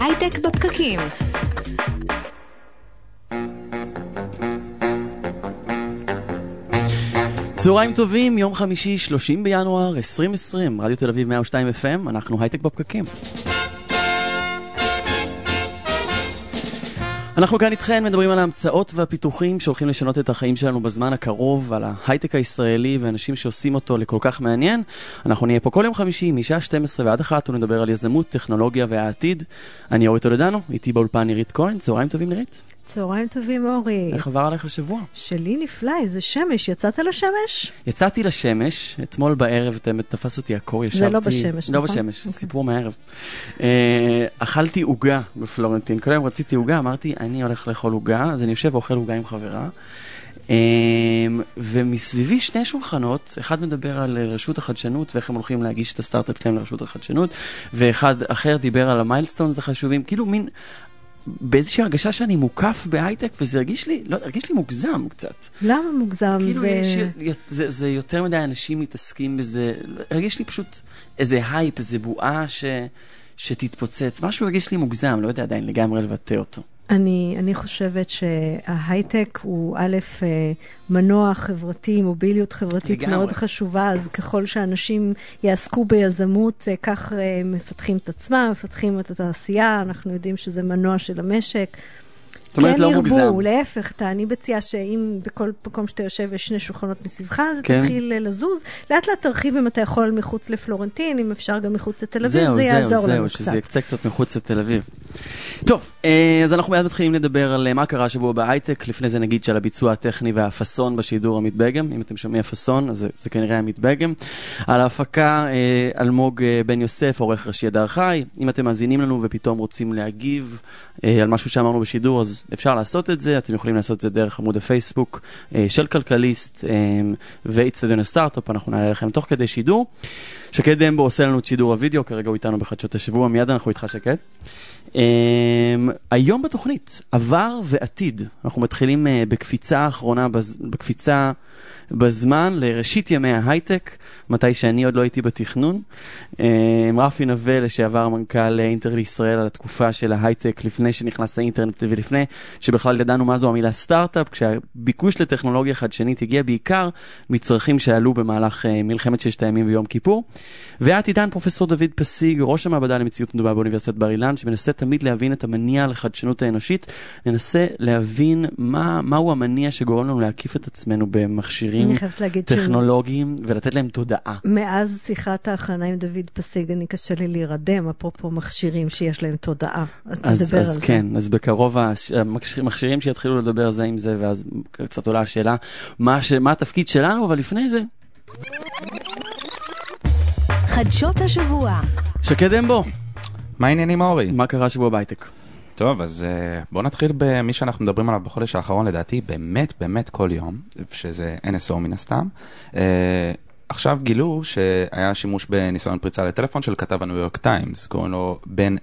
הייטק בפקקים. צהריים טובים, יום חמישי, 30 בינואר 2020, רדיו תל אביב 102 FM, אנחנו הייטק בפקקים. אנחנו כאן איתכם מדברים על ההמצאות והפיתוחים שהולכים לשנות את החיים שלנו בזמן הקרוב, על ההייטק הישראלי ואנשים שעושים אותו לכל כך מעניין. אנחנו נהיה פה כל יום חמישי משעה 12 ועד אחת ונדבר על יזמות, טכנולוגיה והעתיד. אני אורי טולדנו, איתי באולפן נירית כהן, צהריים טובים נירית. צהריים טובים, אורי. איך עבר עליך השבוע? שלי נפלא, איזה שמש. יצאת לשמש? יצאתי לשמש, אתמול בערב, תפס אותי הקור, ישבתי... זה לא בשמש, לא נכון? בשמש, אוקיי. סיפור מהערב. אה, אכלתי עוגה בפלורנטין, כל היום רציתי עוגה, אמרתי, אני הולך לאכול עוגה, אז אני יושב ואוכל עוגה עם חברה. אה, ומסביבי שני שולחנות, אחד מדבר על רשות החדשנות ואיך הם הולכים להגיש את הסטארט-אפ שלהם לרשות החדשנות, ואחד אחר דיבר על ה milestones החשובים, כאילו מין באיזושהי הרגשה שאני מוקף בהייטק, וזה הרגיש לי, לא, הרגיש לי מוגזם קצת. למה מוגזם? כאילו זה... יש, זה, זה יותר מדי אנשים מתעסקים בזה, הרגיש לי פשוט איזה הייפ, איזה בועה ש, שתתפוצץ, משהו הרגיש לי מוגזם, לא יודע עדיין לגמרי לבטא אותו. אני, אני חושבת שההייטק הוא א', אה, מנוע חברתי, מוביליות חברתית לגמרי. מאוד חשובה, אז ככל שאנשים יעסקו ביזמות, אה, כך אה, מפתחים את עצמם, מפתחים את התעשייה, אנחנו יודעים שזה מנוע של המשק. זאת אומרת, כן לא ירבו, מוגזם. להפך, אתה, אני מציעה שאם בכל מקום שאתה יושב יש שני שולחנות מסביבך, אז כן. תתחיל לזוז. לאט לאט תרחיב אם אתה יכול מחוץ לפלורנטין, אם אפשר גם מחוץ לתל אביב, זהו, זה זהו, יעזור זהו, לנו שזה קצת. יצא קצת מחוץ לתל אביב. טוב, אז אנחנו מיד מתחילים לדבר על אה, מה קרה השבוע בהייטק. לפני זה נגיד שעל הביצוע הטכני והפאסון בשידור עמית בגם. אם אתם שומעים הפאסון, אז זה, כנראה עמית בגם. על ההפקה, אה, אלמוג אה, בן יוסף, עורך ראשי הדר חי. אם אתם מאזינים לנו ופתאום רוצים להגיב אה, על משהו שאמרנו בשידור, אז אפשר לעשות את זה. אתם יכולים לעשות את זה דרך עמוד הפייסבוק אה, של כלכליסט אה, ואיצטדיון הסטארט-אפ, אנחנו נעלה לכם תוך כדי שידור. שקד דמבו עושה לנו את שידור הוידאו, כרגע הוא איתנו בחדשות השבוע, מיד אנחנו איתך שקד. Um, היום בתוכנית, עבר ועתיד. אנחנו מתחילים uh, בקפיצה האחרונה, בקפיצה בזמן לראשית ימי ההייטק, מתי שאני עוד לא הייתי בתכנון. Um, רפי נווה, לשעבר מנכ"ל אינטר לישראל, על התקופה של ההייטק לפני שנכנס האינטרנט ולפני שבכלל ידענו מה זו המילה סטארט-אפ, כשהביקוש לטכנולוגיה חדשנית הגיע בעיקר מצרכים שעלו במהלך uh, מלחמת ששת הימים ויום כיפור. ואת עידן פרופסור דוד פסיג, ראש המעבדה למציאות מדובה באוניברסיטת בר אילן, שמנסה תמיד להבין את המניע לחדשנות האנושית, ננסה להבין מה, מהו המניע שגורם לנו להקיף את עצמנו במכשירים להגיד טכנולוגיים ולתת להם תודעה. שמאז שיחת ההכנה עם דוד פסיג, אני קשה לי להירדם, אפרופו מכשירים שיש להם תודעה. אז אז, תדבר אז על כן, אז בקרוב המכשירים, המכשירים שיתחילו לדבר זה עם זה, ואז קצת עולה השאלה מה, ש, מה התפקיד שלנו, אבל לפני זה, חדשות השבוע. שקד אמבו, מה העניינים אורי? מה קרה השבוע בהייטק? טוב, אז uh, בואו נתחיל במי שאנחנו מדברים עליו בחודש האחרון, לדעתי, באמת באמת כל יום, שזה NSO מן הסתם. Uh, עכשיו גילו שהיה שימוש בניסיון פריצה לטלפון של כתב הניו יורק טיימס, קוראים לו בן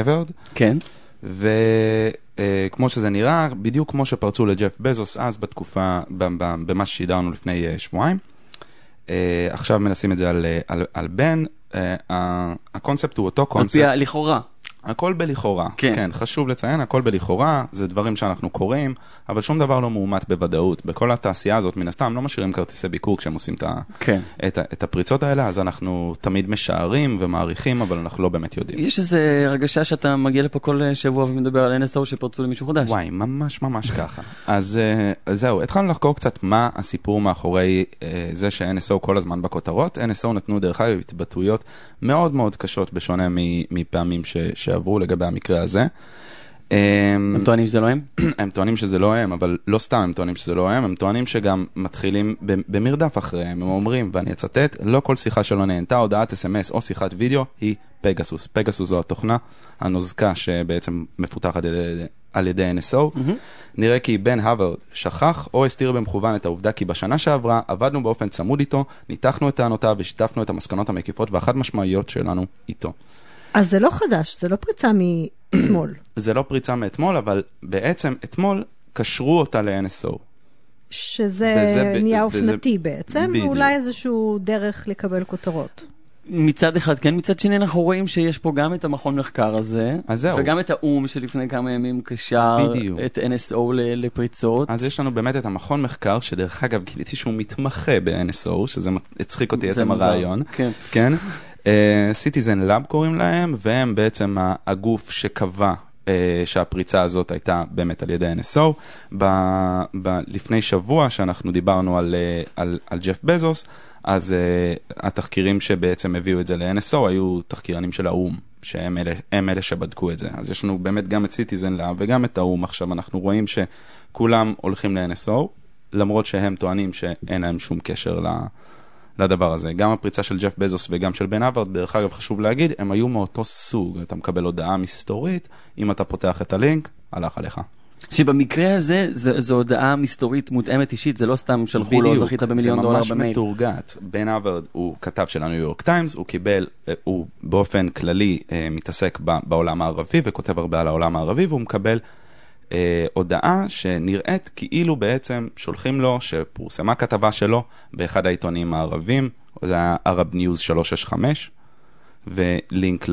האברד, כן, וכמו שזה נראה, בדיוק כמו שפרצו לג'ף בזוס אז בתקופה, במה ששידרנו לפני uh, שבועיים. Uh, עכשיו מנסים את זה על, uh, על, על בן, uh, הקונספט הוא אותו על קונספט. פי. לכאורה. הכל בלכאורה, כן. כן. חשוב לציין, הכל בלכאורה, זה דברים שאנחנו קוראים, אבל שום דבר לא מאומת בוודאות. בכל התעשייה הזאת, מן הסתם, לא משאירים כרטיסי ביקור כשהם עושים את, כן. את, את הפריצות האלה, אז אנחנו תמיד משערים ומעריכים, אבל אנחנו לא באמת יודעים. יש איזו הרגשה שאתה מגיע לפה כל שבוע ומדבר על NSO שפרצו למישהו חדש. וואי, ממש ממש ככה. אז אה, אז זהו, התחלנו לחקור קצת מה הסיפור מאחורי אה, זה ש-NSO כל הזמן בכותרות. NSO נתנו דרך אגב התבטאויות מאוד מאוד קשות, בשונה מפעמים ש- שעברו לגבי המקרה הזה. הם טוענים שזה לא הם? הם טוענים שזה לא הם, אבל לא סתם הם טוענים שזה לא הם, הם טוענים שגם מתחילים במרדף אחריהם, הם אומרים, ואני אצטט, לא כל שיחה שלא נהנתה, הודעת אס.אם.אס או שיחת וידאו היא פגסוס. פגסוס זו התוכנה, הנוזקה שבעצם מפותחת על ידי, על ידי NSO. נראה כי בן הווארד שכח או הסתיר במכוון את העובדה כי בשנה שעברה עבדנו באופן צמוד איתו, ניתחנו את טענותיו ושיתפנו את המסקנות המקיפות והחד משמעיות שלנו איתו. אז זה לא חדש, זה לא פריצה מאתמול. זה לא פריצה מאתמול, אבל בעצם אתמול קשרו אותה ל-NSO. שזה וזה ב- נהיה וזה- אופנתי בעצם, בדיוק. ואולי איזשהו דרך לקבל כותרות. מצד אחד כן, מצד שני אנחנו רואים שיש פה גם את המכון מחקר הזה, אז זהו. וגם את האו"ם שלפני כמה ימים קשר בדיוק. את NSO לפריצות. אז יש לנו באמת את המכון מחקר, שדרך אגב גיליתי שהוא מתמחה ב-NSO, שזה הצחיק אותי עצם מוזר. הרעיון. כן. כן. Citizen Lab קוראים להם, והם בעצם הגוף שקבע אה, שהפריצה הזאת הייתה באמת על ידי NSO. ב, ב, לפני שבוע שאנחנו דיברנו על, אה, על, על ג'ף בזוס, אז uh, התחקירים שבעצם הביאו את זה ל-NSO היו תחקירנים של האו"ם, שהם אלה, אלה שבדקו את זה. אז יש לנו באמת גם את Citizen Lab וגם את האו"ם. עכשיו אנחנו רואים שכולם הולכים ל-NSO, למרות שהם טוענים שאין להם שום קשר ל... לדבר הזה. גם הפריצה של ג'ף בזוס וגם של בן האברד, דרך אגב חשוב להגיד, הם היו מאותו סוג. אתה מקבל הודעה מסתורית, אם אתה פותח את הלינק, הלך עליך. שבמקרה הזה זו, זו הודעה מסתורית מותאמת אישית, זה לא סתם שלחו לו זכית במיליון דולר זה ממש במייל. מתורגטת. בן האברד הוא כתב של הניו יורק טיימס, הוא קיבל, אה, הוא באופן כללי אה, מתעסק בעולם הערבי וכותב הרבה על העולם הערבי, והוא מקבל הודעה שנראית כאילו בעצם שולחים לו, שפורסמה כתבה שלו באחד העיתונים הערבים, זה היה ערב ניוז 365, ולינק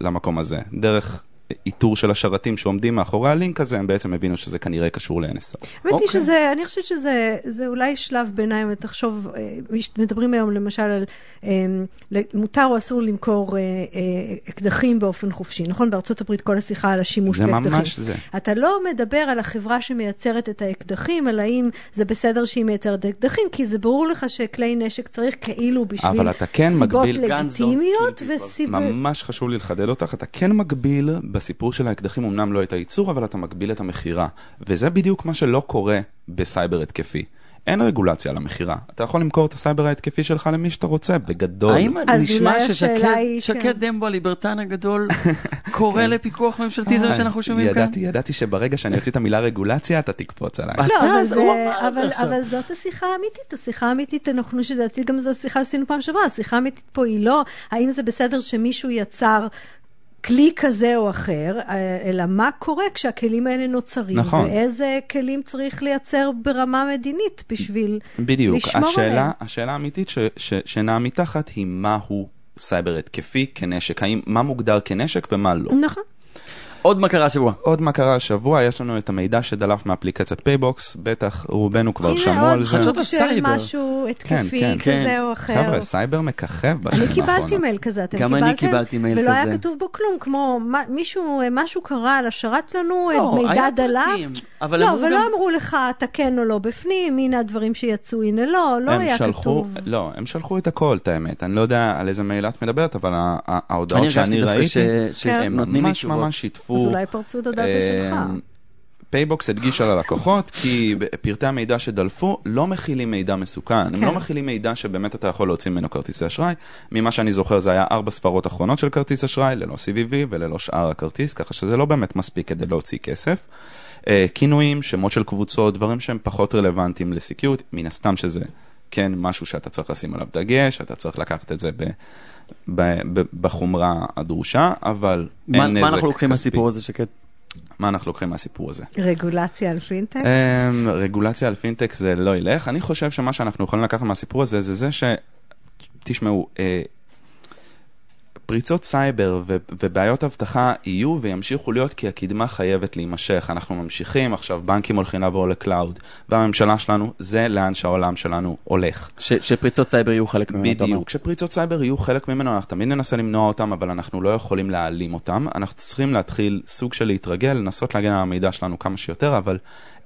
למקום הזה. דרך איתור של השרתים שעומדים מאחורי הלינק הזה, הם בעצם הבינו שזה כנראה קשור ל-NSO. האמת היא אוקיי. שזה, אני חושבת שזה זה אולי שלב ביניים, ותחשוב, אה, מדברים היום למשל על ל- מותר או אסור למכור אה, אה, אקדחים באופן חופשי, נכון? בארצות הברית כל השיחה על השימוש זה באקדחים. ממש זה. אתה לא מדבר על החברה שמייצרת את האקדחים, על האם זה בסדר שהיא מייצרת אקדחים, כי זה ברור לך שכלי נשק צריך כאילו בשביל אבל אתה כן סיבות לגיטימיות people. וסיבות... ממש חשוב לי לחדד אותך, אתה כן מגביל בסיפור של האקדחים, אמנם לא את הייצור, אבל אתה מגביל את המכירה. וזה בדיוק מה שלא קורה בסייבר התקפי. אין רגולציה על המכירה. אתה יכול למכור את הסייבר ההתקפי שלך למי שאתה רוצה, בגדול. האם נשמע ששקד כן. דמבו הליברטן הגדול קורא לפיקוח ממשלתי, זה מה שאנחנו שומעים כאן? ידעתי, ידעתי שברגע שאני אוציא את המילה רגולציה, אתה תקפוץ עליי. לא, אבל, זאת השיחה האמיתית, השיחה האמיתית, אנחנו שלדעתי גם זו השיחה שעשינו פעם שעברה, השיחה האמיתית פה היא לא האם זה בסדר שמישהו יצר כלי כזה או אחר, אה, אלא מה קורה כשהכלים האלה נוצרים, נכון. ואיזה כלים צריך לייצר ברמה מדינית בשביל בדיוק. לשמור השאלה, עליהם. השאלה האמיתית ש, ש, שנעה מתחת היא מהו סייבר התקפי כנשק, האם, מה מוגדר כנשק ומה לא. נכון. עוד מה קרה השבוע. עוד מה קרה השבוע, יש לנו את המידע שדלף מאפליקציית PayBox, בטח רובנו כבר הנה שמעו על עוד זה. חדשות סוג של הסייבר. משהו התקפי כן, כן. כזה או אחר. חבר'ה, סייבר מככב בשנים אני האחרונות. קיבלתי מייל כזה, אתם גם קיבלתם? אני קיבלתי מייל ולא היה כזה. כתוב בו כלום, כמו מישהו, משהו קרה על השרת שלנו, לא, מידע דלף. אבל לא, אמרו ולא גם- אמרו לך, אתה כן או לא בפנים, הנה הדברים שיצאו, הנה לא, לא הם היה שלחו, כתוב. לא, הם שלחו את הכל, את האמת. אני לא יודע על איזה מייל את מדברת, אבל אני ההודעות שאני ראיתי, כן. לי ממש. ממש שיתפו. אז אולי פרצו את הדאטה שלך. פייבוקס הדגישה ללקוחות כי פרטי המידע שדלפו לא מכילים מידע מסוכן, הם כן. לא מכילים מידע שבאמת אתה יכול להוציא ממנו כרטיסי אשראי. ממה שאני זוכר זה היה ארבע ספרות אחרונות של כרטיס אשראי, ללא CVV וללא שאר הכרטיס, ככה שזה לא באמת מספיק כדי להוציא כסף. אה, כינויים, שמות של קבוצות, דברים שהם פחות רלוונטיים לסקיוריטי, מן הסתם שזה כן משהו שאתה צריך לשים עליו דגש, אתה צריך לקחת את זה ב... ב- ב- בחומרה הדרושה, אבל מה אין נזק מה אנחנו לוקחים כספי. מהסיפור הזה שקד? מה אנחנו לוקחים מהסיפור הזה? רגולציה על פינטק? אמ, רגולציה על פינטק זה לא ילך. אני חושב שמה שאנחנו יכולים לקחת מהסיפור הזה זה זה ש... תשמעו, אה, פריצות סייבר ו- ובעיות אבטחה יהיו וימשיכו להיות כי הקדמה חייבת להימשך. אנחנו ממשיכים, עכשיו בנקים הולכים לעבור ל cloud, והממשלה שלנו, זה לאן שהעולם שלנו הולך. ש- שפריצות סייבר יהיו חלק ממנו, אתה אומר. בדיוק, כשפריצות סייבר יהיו חלק ממנו, אנחנו תמיד ננסה למנוע אותם, אבל אנחנו לא יכולים להעלים אותם. אנחנו צריכים להתחיל סוג של להתרגל, לנסות להגן על המידע שלנו כמה שיותר, אבל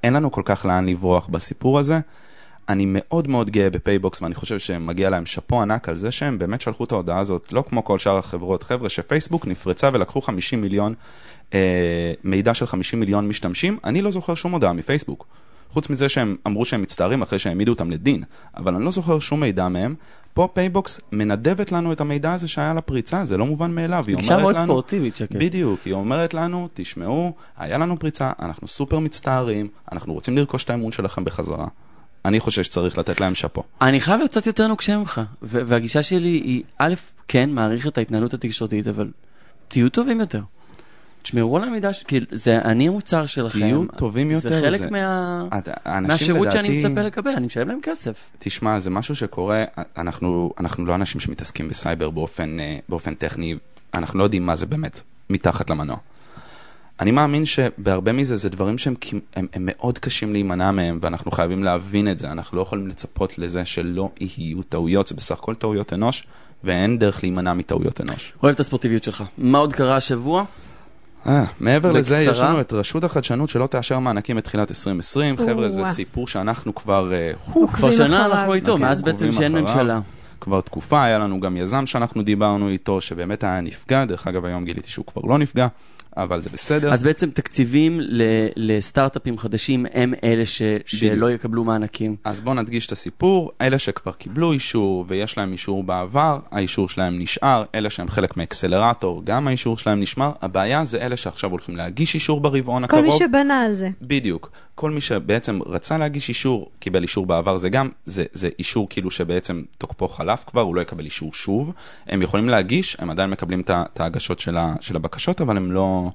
אין לנו כל כך לאן לברוח בסיפור הזה. אני מאוד מאוד גאה בפייבוקס, ואני חושב שמגיע להם שאפו ענק על זה שהם באמת שלחו את ההודעה הזאת, לא כמו כל שאר החברות. חבר'ה, שפייסבוק נפרצה ולקחו 50 מיליון, אה, מידע של 50 מיליון משתמשים, אני לא זוכר שום הודעה מפייסבוק. חוץ מזה שהם אמרו שהם מצטערים אחרי שהעמידו אותם לדין, אבל אני לא זוכר שום מידע מהם. פה פייבוקס מנדבת לנו את המידע הזה שהיה על הפריצה, זה לא מובן מאליו. היא אומרת מאוד לנו, ספורטיבית, שקד. בדיוק, היא אומרת לנו, תשמעו, היה לנו פריצה, אנחנו סופר מצטערים, אנחנו רוצים לרכוש את האמון שלכם בחזרה. אני חושב שצריך לתת להם שאפו. אני חייב להיות קצת יותר נוקשה ממך, והגישה שלי היא, א', כן, מעריך את ההתנהלות התקשורתית, אבל תהיו טובים יותר. תשמרו על המידע, ש- כאילו, זה אני המוצר שלכם. תהיו טובים יותר, זה חלק זה- מה... את- מהשירות שאני לדעתי- מצפה לקבל, אני משלם להם כסף. תשמע, זה משהו שקורה, אנחנו, אנחנו לא אנשים שמתעסקים בסייבר באופן, אה, באופן טכני, אנחנו לא יודעים מה זה באמת מתחת למנוע. אני מאמין שבהרבה מזה זה דברים שהם הם, הם מאוד קשים להימנע מהם, ואנחנו חייבים להבין את זה, אנחנו לא יכולים לצפות לזה שלא יהיו טעויות, זה בסך הכל טעויות אנוש, ואין דרך להימנע מטעויות אנוש. אוהב את הספורטיביות שלך. מה עוד קרה השבוע? אה, מעבר לזה, יש. לנו את רשות החדשנות שלא תאשר מענקים בתחילת 2020. חבר'ה, זה. סיפור שאנחנו כבר... אה, כבר שנה. אנחנו איתו, כן, מאז בעצם שאין. ממשלה. כבר תקופה, היה לנו גם יזם שאנחנו דיברנו איתו, שבאמת היה נפגע, דרך אגב היום גיליתי שהוא כבר לא נפגע, אבל זה בסדר. אז בעצם תקציבים ל- לסטארט-אפים חדשים הם אלה ש- שלא יקבלו מענקים. אז בואו נדגיש את הסיפור, אלה שכבר קיבלו אישור ויש להם אישור בעבר, האישור שלהם נשאר, אלה שהם חלק מאקסלרטור, גם האישור שלהם נשמר, הבעיה זה אלה שעכשיו הולכים להגיש אישור ברבעון כל הקרוב. מי שבנה על זה. בדיוק. כל מי שבעצם רצה להגיש אישור, קיבל אישור בעבר, זה גם, זה, זה אישור כאילו שבעצם תוקפו חלף כבר, הוא לא יקבל אישור שוב. הם יכולים להגיש, הם עדיין מקבלים את ההגשות של, של הבקשות, אבל הם לא,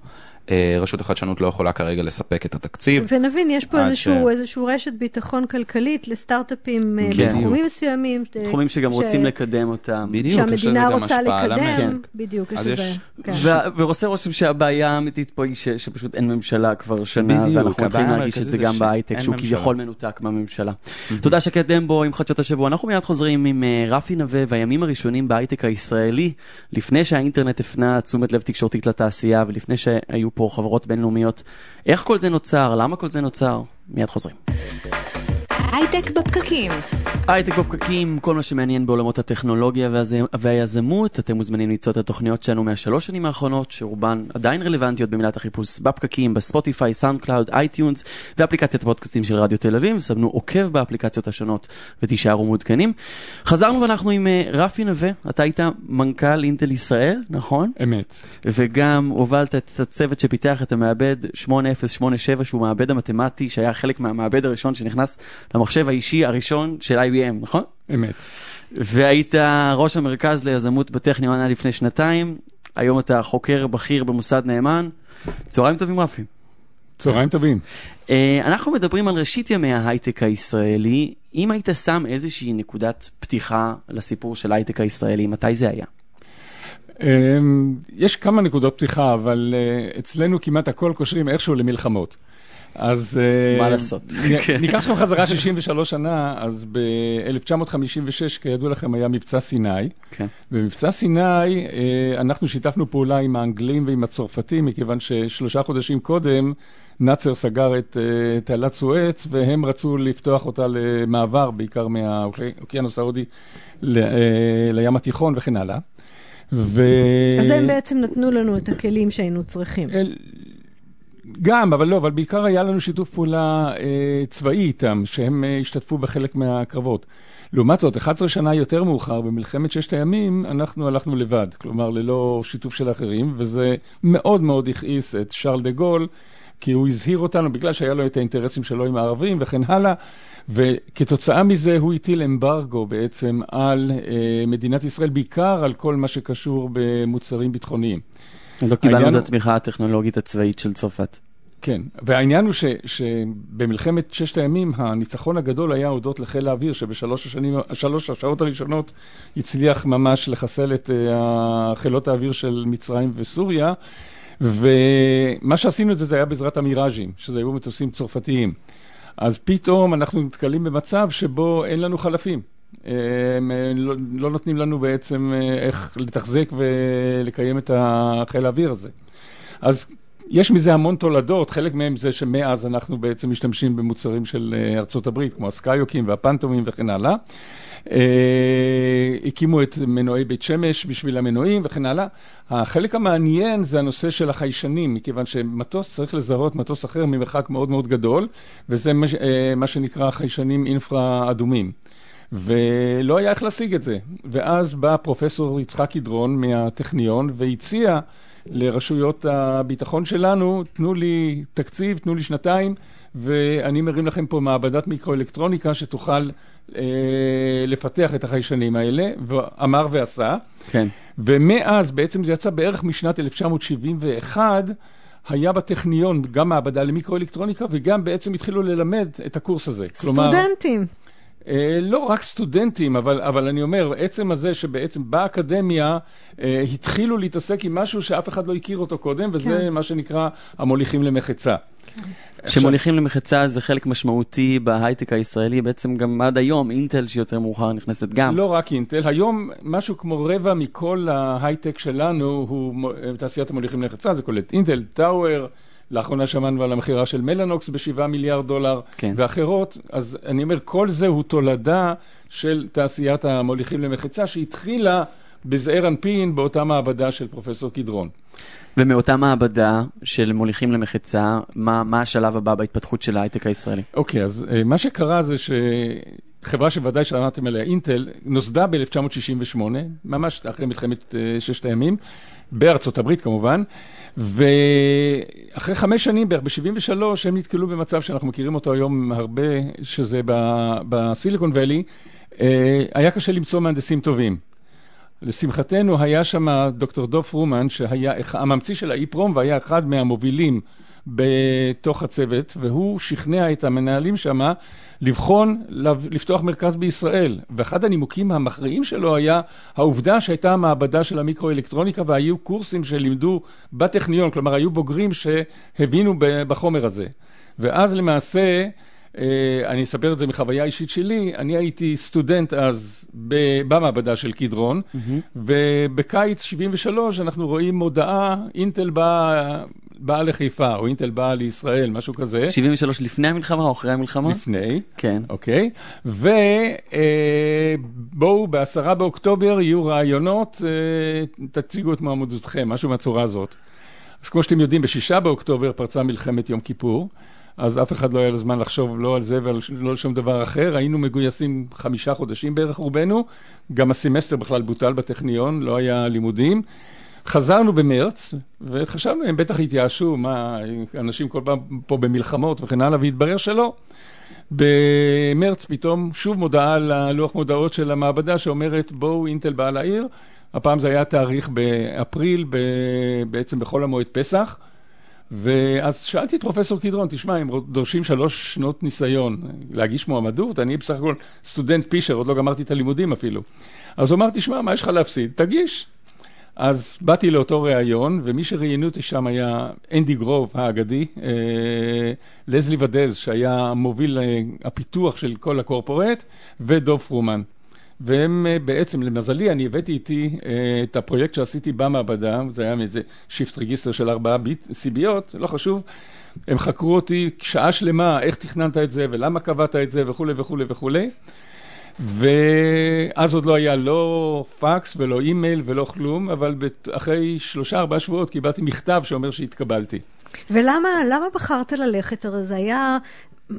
רשות החדשנות לא יכולה כרגע לספק את התקציב. ונבין, יש פה איזשהו, ש- איזשהו רשת ביטחון כלכלית לסטארט-אפים אה, כן. בתחומים מסוימים. ש- תחומים שגם ש- רוצים לקדם אותם. בדיוק, יש לזה שהמדינה גם רוצה השפעה על לקדם, המשק. בדיוק, יש לזה, יש- כן. ועושה רושם שהבעיה האמיתית פה היא ש- שפשוט אין ממשלה כבר שנה, בדיוק, ואנחנו מתחילים להרגיש את זה זה גם בהייטק, שהוא. כביכול מנותק מהממשלה. תודה שקד דמבו עם חדשות השבוע. אנחנו מיד חוזרים עם אה, רפי נווה והימים הראשונים בהייטק הישראלי, לפני שהאינטרנט הפנה תשומת לב תקשורתית לתעשייה, ולפני שהיו פה חברות בינלאומיות. איך כל זה נוצר? למה כל זה נוצר? מיד חוזרים. הייטק בפקקים. הייטק בפקקים, כל מה שמעניין בעולמות הטכנולוגיה והיזמות, אתם מוזמנים למצוא את התוכניות שלנו מהשלוש שנים האחרונות, שרובן עדיין רלוונטיות במילת החיפוש בפקקים, בספוטיפיי, סאונד קלאוד, אייטיונס ואפליקציית הפודקאסטים של רדיו תל אביב, סמנו עוקב באפליקציות השונות ותישארו מעודכנים. חזרנו ואנחנו עם אה, רפי נווה, אתה היית מנכ"ל אינטל ישראל, נכון? אמת. וגם הובלת את הצוות שפיתח את המעבד 8087, שהוא מעבד המתמטי, שהיה חלק מהמעבד הראשון שנכנס למחשב האישי הראשון של IBM, נכון? אמת. והיית ראש המרכז ליזמות בטכניון עד לפני שנתיים, היום אתה חוקר בכיר במוסד נאמן. צהריים טובים רפי. צהריים טובים. Uh, אנחנו מדברים על ראשית ימי ההייטק הישראלי. אם היית שם איזושהי נקודת פתיחה לסיפור של ההייטק הישראלי, מתי זה היה? אמ, יש כמה נקודות פתיחה, אבל אה, אצלנו כמעט הכל קושרים איכשהו למלחמות. אז... אה, מה לעשות? כן. ניקח אתכם חזרה 63 שנה, אז ב-1956, כידוע לכם, היה מבצע סיני. כן. במבצע סיני אה, אנחנו שיתפנו פעולה עם האנגלים ועם הצרפתים, מכיוון ששלושה חודשים קודם נאצר סגר את אה, תעלת סואץ, והם רצו לפתוח אותה למעבר, בעיקר מהאוקיינוס ההודי לים התיכון וכן הלאה. ו... אז הם בעצם נתנו לנו את הכלים שהיינו צריכים. אל- גם, אבל לא, אבל בעיקר היה לנו שיתוף פעולה אה, צבאי איתם, שהם אה, השתתפו בחלק מהקרבות. לעומת זאת, 11 שנה יותר מאוחר, במלחמת ששת הימים, אנחנו הלכנו לבד, כלומר ללא שיתוף של אחרים, וזה מאוד מאוד הכעיס את שרל דה גול, כי הוא הזהיר אותנו בגלל שהיה לו את האינטרסים שלו עם הערבים וכן הלאה, וכתוצאה מזה הוא הטיל אמברגו בעצם על אה, מדינת ישראל, בעיקר על כל מה שקשור במוצרים ביטחוניים. לא קיבלנו את התמיכה הטכנולוגית הצבאית של צרפת. כן, והעניין הוא ש, שבמלחמת ששת הימים הניצחון הגדול היה הודות לחיל האוויר, שבשלוש השנים, השלוש השעות הראשונות הצליח ממש לחסל את uh, חילות האוויר של מצרים וסוריה, ומה שעשינו את זה, זה היה בעזרת המיראז'ים, שזה היו מטוסים צרפתיים. אז פתאום אנחנו נתקלים במצב שבו אין לנו חלפים. הם אה, לא, לא נותנים לנו בעצם אה, איך לתחזק ולקיים את החיל האוויר הזה. אז יש מזה המון תולדות, חלק מהם זה שמאז אנחנו בעצם משתמשים במוצרים של אה, ארצות הברית, כמו הסקיוקים והפנטומים וכן הלאה. אה, הקימו את מנועי בית שמש בשביל המנועים וכן הלאה. החלק המעניין זה הנושא של החיישנים, מכיוון שמטוס צריך לזהות מטוס אחר ממרחק מאוד מאוד גדול, וזה מה שנקרא חיישנים אינפרה אדומים. ולא היה איך להשיג את זה. ואז בא פרופסור יצחק קדרון מהטכניון והציע לרשויות הביטחון שלנו, תנו לי תקציב, תנו לי שנתיים, ואני מרים לכם פה מעבדת מיקרואלקטרוניקה שתוכל אה, לפתח את החיישנים האלה, ואמר ועשה. כן. ומאז, בעצם זה יצא בערך משנת 1971, היה בטכניון גם מעבדה למיקרואלקטרוניקה, וגם בעצם התחילו ללמד את הקורס הזה. כלומר, סטודנטים. אה, לא רק סטודנטים, אבל, אבל אני אומר, עצם הזה שבעצם באקדמיה אה, התחילו להתעסק עם משהו שאף אחד לא הכיר אותו קודם, וזה כן. מה שנקרא המוליכים למחצה. שמוליכים למחצה זה חלק משמעותי בהייטק הישראלי, בעצם גם עד היום, אינטל שיותר מאוחר נכנסת גם. לא רק אינטל, היום משהו כמו רבע מכל ההייטק שלנו הוא מו- תעשיית המוליכים למחצה, זה כולל אינטל, טאוור, לאחרונה שמענו על המכירה של מלאנוקס ב-7 מיליארד דולר, כן. ואחרות, אז אני אומר, כל זה הוא תולדה של תעשיית המוליכים למחצה, שהתחילה בזעיר אנפין באותה מעבדה של פרופסור קדרון. ומאותה מעבדה של מוליכים למחצה, מה, מה השלב הבא בהתפתחות של ההייטק הישראלי? אוקיי, אז אה, מה שקרה זה שחברה שוודאי שמעתם עליה, אינטל, נוסדה ב-1968, ממש אחרי מלחמת אה, ששת הימים, בארצות הברית כמובן, ואחרי חמש שנים, בערך ב-73, הם נתקלו במצב שאנחנו מכירים אותו היום הרבה, שזה בסיליקון ואלי, אה, היה קשה למצוא מהנדסים טובים. לשמחתנו היה שם דוקטור דוב פרומן, שהיה הממציא של האי-פרום והיה אחד מהמובילים בתוך הצוות, והוא שכנע את המנהלים שם לבחון לב- לפתוח מרכז בישראל. ואחד הנימוקים המכריעים שלו היה העובדה שהייתה המעבדה של המיקרואלקטרוניקה והיו קורסים שלימדו בטכניון, כלומר היו בוגרים שהבינו בחומר הזה. ואז למעשה, אה, אני אספר את זה מחוויה אישית שלי, אני הייתי סטודנט אז במעבדה של קדרון, ובקיץ 73 אנחנו רואים מודעה, אינטל באה באה לחיפה, או אינטל באה לישראל, משהו כזה, 73 לפני המלחמה או אחרי המלחמה? לפני. כן. אוקיי? ובואו, בעשרה באוקטובר יהיו רעיונות, אה, תציגו את מועמדותכם, משהו מהצורה הזאת. אז כמו שאתם יודעים, בשישה באוקטובר פרצה מלחמת יום כיפור, אז אף אחד לא היה לו זמן לחשוב לא על זה ולא על שום דבר אחר. היינו מגויסים חמישה חודשים בערך רובנו, גם הסמסטר בכלל בוטל בטכניון, לא היה לימודים. חזרנו במרץ, וחשבנו, הם בטח התייאשו, מה, אנשים כל פעם פה במלחמות וכן הלאה, והתברר שלא. במרץ פתאום שוב מודעה על הלוח מודעות של המעבדה שאומרת בואו אינטל באה לעיר. הפעם זה היה תאריך באפריל, ב... בעצם בחול המועד פסח. ואז שאלתי את פרופסור קדרון, תשמע, הם דורשים שלוש שנות ניסיון להגיש מועמדות, אני בסך הכל סטודנט פישר, עוד לא גמרתי את הלימודים אפילו. אז הוא אמר, תשמע, מה יש לך להפסיד? תגיש. אז באתי לאותו ראיון, ומי שראיינו אותי שם היה אנדי גרוב האגדי, אה, לזלי ודז, שהיה מוביל אה, הפיתוח של כל הקורפורט, ודוב פרומן. והם אה, בעצם, למזלי, אני הבאתי איתי את הפרויקט שעשיתי במעבדה, זה היה מאיזה shift register של ארבעה ביט, סיביות, לא חשוב. הם חקרו אותי שעה שלמה, איך תכננת את זה, ולמה קבעת את זה, וכולי וכולי וכולי. ואז עוד לא היה לא פקס ולא אימייל ולא כלום, אבל אחרי שלושה ארבעה שבועות קיבלתי מכתב שאומר שהתקבלתי. ולמה למה בחרת ללכת? הרי זה היה,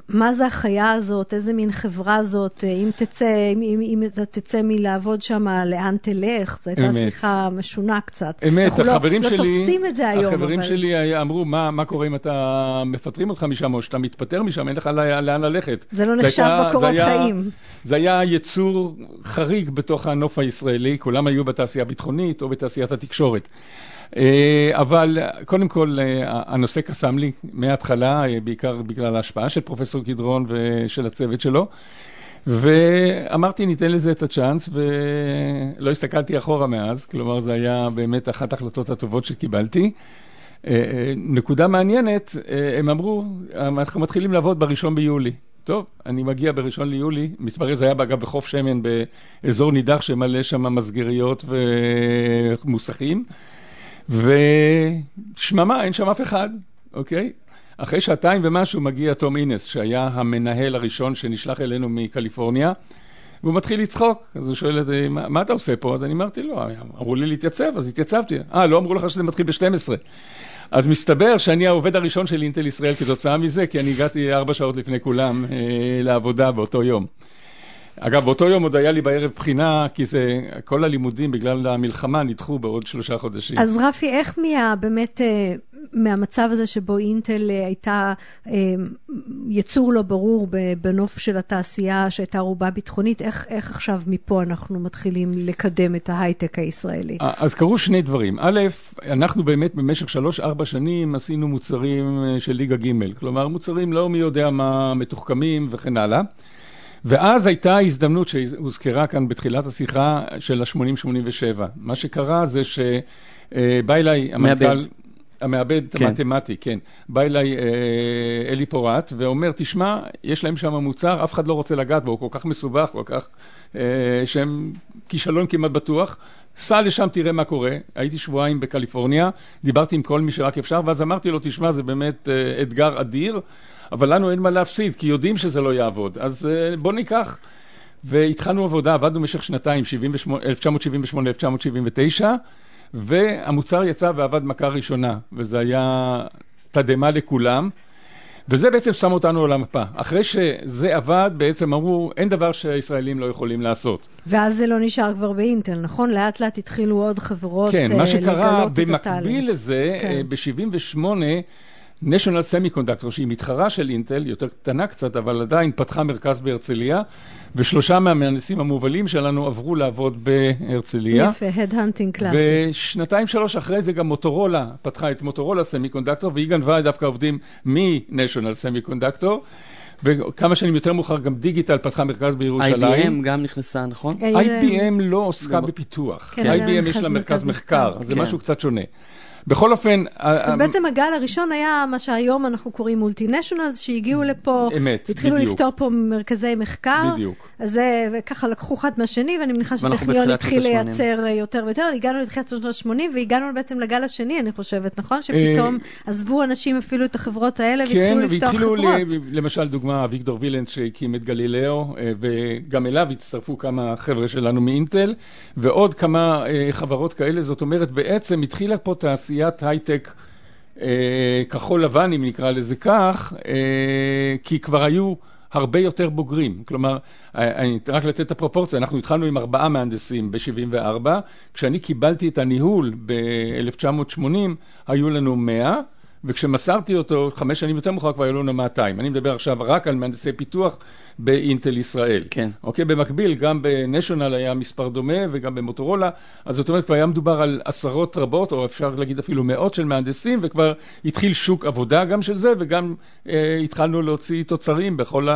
מה זה החיה הזאת? איזה מין חברה זאת? אם תצא, אם, אם, אם אתה תצא מלעבוד שם, לאן תלך? זו הייתה אמת. שיחה משונה קצת. אמת, אנחנו לא- החברים לא שלי, תופסים את זה היום, החברים אבל... שלי היה- אמרו, מה, מה קורה אם אתה מפטרים אותך משם, או שאתה מתפטר משם, אין לך לא- לאן ללכת. זה לא נחשב בקורות חיים. זה היה יצור חריג בתוך הנוף הישראלי, כולם היו בתעשייה הביטחונית או בתעשיית התקשורת. אה, אבל קודם כל, אה, הנושא קסם לי מההתחלה, אה, בעיקר בגלל ההשפעה של פרופסור קדרון ושל הצוות שלו. ואמרתי, ניתן לזה את הצ'אנס, ולא הסתכלתי אחורה מאז, כלומר, זה היה באמת אחת ההחלטות הטובות שקיבלתי. נקודה מעניינת, הם אמרו, אנחנו מתחילים לעבוד בראשון ביולי. טוב, אני מגיע בראשון ליולי, מתברר זה היה אגב בחוף שמן באזור נידח שמלא שם מסגריות ומוסכים, ושממה, אין שם אף אחד, אוקיי? אחרי שעתיים ומשהו מגיע תום אינס, שהיה המנהל הראשון שנשלח אלינו מקליפורניה, והוא מתחיל לצחוק, אז הוא שואל אותי, מה, מה אתה עושה פה? אז אני אמרתי לו, אמרו לי להתייצב, אז התייצבתי. אה, לא אמרו לך שזה מתחיל ב-12. אז מסתבר שאני העובד הראשון של אינטל ישראל כתוצאה מזה, כי אני הגעתי ארבע שעות לפני כולם אה, לעבודה באותו יום. אגב, באותו יום עוד היה לי בערב בחינה, כי זה, כל הלימודים בגלל המלחמה נדחו בעוד שלושה חודשים. אז רפי, איך מה... באמת, אה, מהמצב הזה שבו אינטל אה, הייתה אה, יצור לא ברור בנוף של התעשייה שהייתה רובה ביטחונית, איך, איך עכשיו מפה אנחנו מתחילים לקדם את ההייטק הישראלי? אז קרו שני דברים. א', אנחנו באמת במשך שלוש-ארבע שנים עשינו מוצרים של ליגה ג', כלומר מוצרים לא מי יודע מה מתוחכמים וכן הלאה. ואז הייתה הזדמנות שהוזכרה כאן בתחילת השיחה של ה-80-87. מה שקרה זה שבא אליי המנכ"ל... המעבד כן. המתמטי, כן. בא אליי אה, אלי פורט ואומר, תשמע, יש להם שם מוצר, אף אחד לא רוצה לגעת בו, הוא כל כך מסובך, כל כך... אה, שהם כישלון כמעט בטוח. סע לשם, תראה מה קורה. הייתי שבועיים בקליפורניה, דיברתי עם כל מי שרק אפשר, ואז אמרתי לו, תשמע, זה באמת אה, אתגר אדיר. אבל לנו אין מה להפסיד, כי יודעים שזה לא יעבוד. אז uh, בוא ניקח. והתחלנו עבודה, עבדנו במשך שנתיים, 1978-1979, והמוצר יצא ועבד מכה ראשונה, וזה היה תדהמה לכולם. וזה בעצם שם אותנו על המפה. אחרי שזה עבד, בעצם אמרו, אין דבר שהישראלים לא יכולים לעשות. ואז זה לא נשאר כבר באינטל, נכון? לאט לאט התחילו עוד חברות כן, לגלות את הטאלנט. כן, מה שקרה במקביל לזה, כן. ב-78' national semiconductor, שהיא מתחרה של אינטל, יותר קטנה קצת, אבל עדיין פתחה מרכז בהרצליה, ושלושה מהמהנדסים המובלים שלנו עברו לעבוד בהרצליה. יפה, headhunting קלאסי. ושנתיים שלוש אחרי זה גם מוטורולה פתחה את מוטורולה semiconductor, והיא גנבה דווקא עובדים מ-national semiconductor. וכמה שנים יותר מאוחר גם דיגיטל פתחה מרכז בירושלים. IBM גם נכנסה, נכון? IBM לא עוסקה בפיתוח. כן, IBM יש לה מרכז מחקר, זה משהו קצת שונה. בכל אופן... אז בעצם הגל הראשון היה מה שהיום אנחנו קוראים מולטינשיונלס, שהגיעו לפה, אמת, התחילו בדיוק. לפתור פה מרכזי מחקר. בדיוק. אז זה, וככה לקחו אחד מהשני, ואני מניחה שטכניון התחיל לייצר יותר ויותר. הגענו לתחילת שנות ה-80, והגענו בעצם לגל השני, אני חושבת, נכון? שפתאום עזבו אנשים אפילו את החברות האלה, והתחילו כן, לפתוח חברות. כן, והתחילו, למשל, דוגמה, אביגדור וילנס שהקים את גלילאו, וגם אליו הצטרפו כמה חבר'ה שלנו מאינטל, ועוד כמה חברות כאלה. זאת אומרת, בעצם התחילה פה תעשיית הייטק אה, כחול לבן, אם נקרא לזה כך, אה, כי כבר היו הרבה יותר בוגרים. כלומר, אה, אני, רק לתת את הפרופורציה, אנחנו התחלנו עם ארבעה מהנדסים ב-74, כשאני קיבלתי את הניהול ב-1980, היו לנו 100, וכשמסרתי אותו, חמש שנים יותר מאוחר כבר היו לנו 200. אני מדבר עכשיו רק על מהנדסי פיתוח באינטל ישראל. כן. אוקיי, במקביל, גם בנשיונל היה מספר דומה וגם במוטורולה, אז זאת אומרת, כבר היה מדובר על עשרות רבות, או אפשר להגיד אפילו מאות של מהנדסים, וכבר התחיל שוק עבודה גם של זה, וגם אה, התחלנו להוציא תוצרים בכל ה...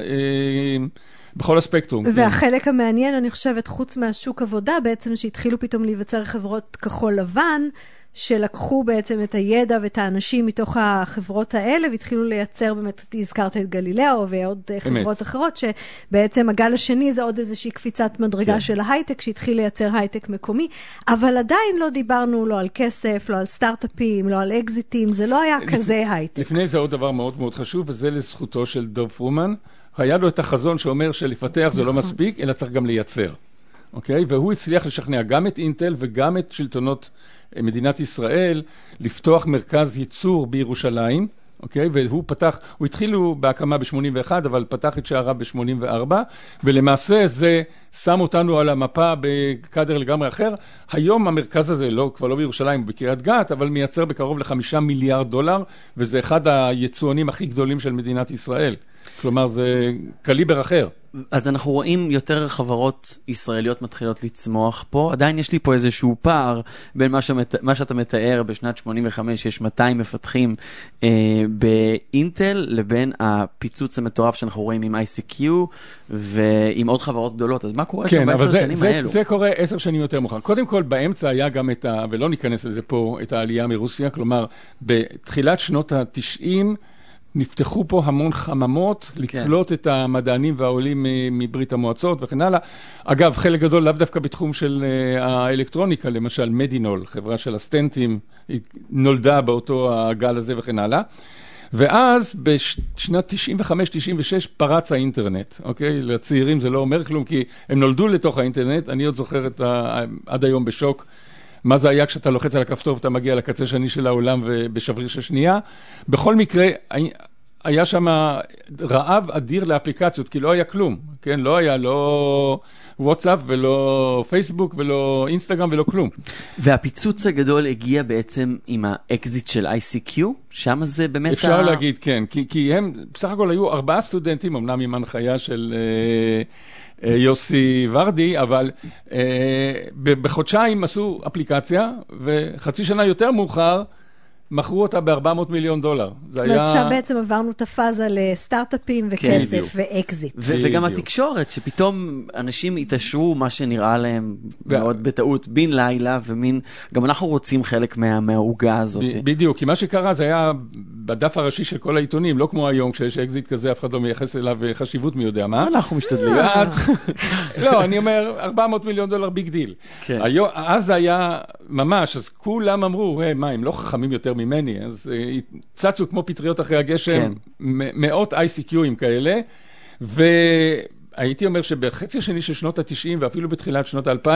אה, בכל הספקטרום. והחלק כן. המעניין, אני חושבת, חוץ מהשוק עבודה, בעצם שהתחילו פתאום להיווצר חברות כחול לבן, שלקחו בעצם את הידע ואת האנשים מתוך החברות האלה והתחילו לייצר באמת, הזכרת את גלילאו ועוד אמת. חברות אחרות, שבעצם הגל השני זה עוד איזושהי קפיצת מדרגה כן. של ההייטק, שהתחיל לייצר הייטק מקומי, אבל עדיין לא דיברנו לא על כסף, לא על סטארט-אפים, לא על אקזיטים, זה לא היה לפ... כזה הייטק. לפני זה עוד דבר מאוד מאוד חשוב, וזה לזכותו של דוב פרומן. היה לו את החזון שאומר שלפתח זה לא נכון. מספיק, אלא צריך גם לייצר. אוקיי? והוא הצליח לשכנע גם את אינטל וגם את שלטונות מדינת ישראל לפתוח מרכז ייצור בירושלים, אוקיי? והוא פתח, הוא התחילו בהקמה ב-81, אבל פתח את שעריו ב-84, ולמעשה זה שם אותנו על המפה בקאדר לגמרי אחר. היום המרכז הזה, לא, כבר לא בירושלים, הוא בקריית גת, אבל מייצר בקרוב לחמישה מיליארד דולר, וזה אחד היצואנים הכי גדולים של מדינת ישראל. כלומר, זה קליבר אחר. אז אנחנו רואים יותר חברות ישראליות מתחילות לצמוח פה. עדיין יש לי פה איזשהו פער בין מה, שמת, מה שאתה מתאר, בשנת 85 יש 200 מפתחים אה, באינטל, לבין הפיצוץ המטורף שאנחנו רואים עם ICQ ועם עוד חברות גדולות. אז מה קורה כן, שם בעשר שנים זה, האלו? זה קורה עשר שנים יותר מאוחר. קודם כל, באמצע היה גם את ה... ולא ניכנס לזה פה, את העלייה מרוסיה. כלומר, בתחילת שנות ה-90, נפתחו פה המון חממות כן. לקלוט את המדענים והעולים מברית המועצות וכן הלאה. אגב, חלק גדול לאו דווקא בתחום של אה, האלקטרוניקה, למשל מדינול, חברה של הסטנטים, היא נולדה באותו הגל הזה וכן הלאה. ואז בשנת 95-96 פרץ האינטרנט, אוקיי? לצעירים זה לא אומר כלום, כי הם נולדו לתוך האינטרנט, אני עוד זוכר את ה... עד היום בשוק. מה זה היה כשאתה לוחץ על הכפתור ואתה מגיע לקצה השני של העולם ובשבריר של שנייה. בכל מקרה, היה שם רעב אדיר לאפליקציות, כי לא היה כלום, כן? לא היה, לא... וואטסאפ ולא פייסבוק ולא אינסטגרם ולא כלום. והפיצוץ הגדול הגיע בעצם עם האקזיט של ICQ, שם זה באמת... אפשר ה... להגיד, כן, כי, כי הם בסך הכל היו ארבעה סטודנטים, אמנם עם הנחיה של אה, אה, יוסי ורדי, אבל אה, בחודשיים עשו אפליקציה, וחצי שנה יותר מאוחר מכרו אותה ב-400 מיליון דולר. זה זאת אומרת, היה... שם בעצם עברנו את הפאזה לסטארט-אפים כן, וכסף בדיוק. ואקזיט. ו- וגם. התקשורת, שפתאום אנשים התעשרו, מה שנראה להם ו- מאוד בטעות, בן לילה, ומין, גם אנחנו רוצים חלק מה- מהעוגה הזאת. ב- בדיוק, כי מה שקרה זה היה בדף הראשי של כל העיתונים, לא כמו היום, כשיש אקזיט כזה, אף אחד לא מייחס אליו אה, חשיבות מי יודע מה. אנחנו משתדלים. ואז, לא, אני אומר, 400 מיליון דולר big deal. כן. היום, אז היה ממש, אז כולם אמרו, "אה, מה, הם לא חכמים יותר ממני, אז אה, צצו כמו פטריות אחרי הגשם, כן. מאות ICQים כאלה, והייתי אומר שבחצי השני של שנות ה-90 ואפילו בתחילת שנות ה-2000,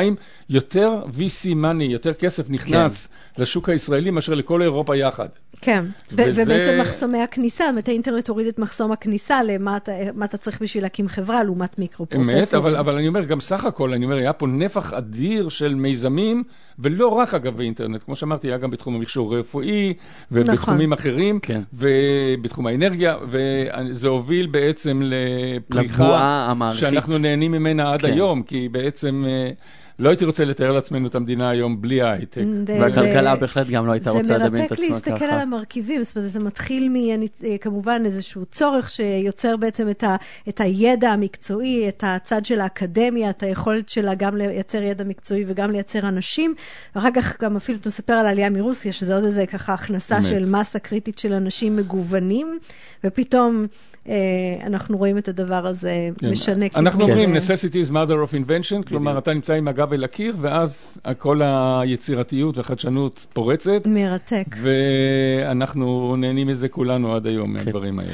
יותר VC money, יותר כסף נכנס כן. לשוק הישראלי מאשר לכל אירופה יחד. כן, וזה- ובעצם מחסומי הכניסה, זאת אומרת, האינטרנט הוריד את מחסום הכניסה למה אתה, מה אתה צריך בשביל להקים חברה לעומת מיקרו-פרוססורים. אמת, אבל, אבל אני אומר, גם סך הכל, אני אומר, היה פה נפח אדיר של מיזמים, ולא רק אגב באינטרנט, כמו שאמרתי, היה גם בתחום המכשור הרפואי, ובתחומים אחרים, כן. ובתחום האנרגיה, וזה הוביל בעצם לפריחה לבועה המערכית. שאנחנו נהנים ממנה עד כן. היום, כי בעצם אה, לא הייתי רוצה לתאר לעצמנו את המדינה היום בלי ההייטק. זה- והכלכלה זה- בהחלט גם לא הייתה רוצה זה לדמיין את מרתק עצמה להסתכל על ככה. המרכיבים, זאת אומרת, זה מתחיל מכמובן איזשהו צורך שיוצר בעצם את, ה, את הידע המקצועי, את הצד של האקדמיה, את היכולת שלה גם לייצר ידע מקצועי וגם לייצר אנשים, ואחר כך גם אפילו אתה מספר על העלייה מרוסיה, שזה עוד איזה ככה הכנסה. של מסה קריטית של אנשים מגוונים, ופתאום אה, אנחנו רואים את הדבר הזה כן. משנה אנחנו. אומרים אה, necessity is mother of invention, כלומר אתה נמצא עם הגב אל הקיר, ואז כל היצירתיות והחדשנות פורצת, מרתק. ואנחנו נהנים מזה כולנו עד היום מהדברים האלה.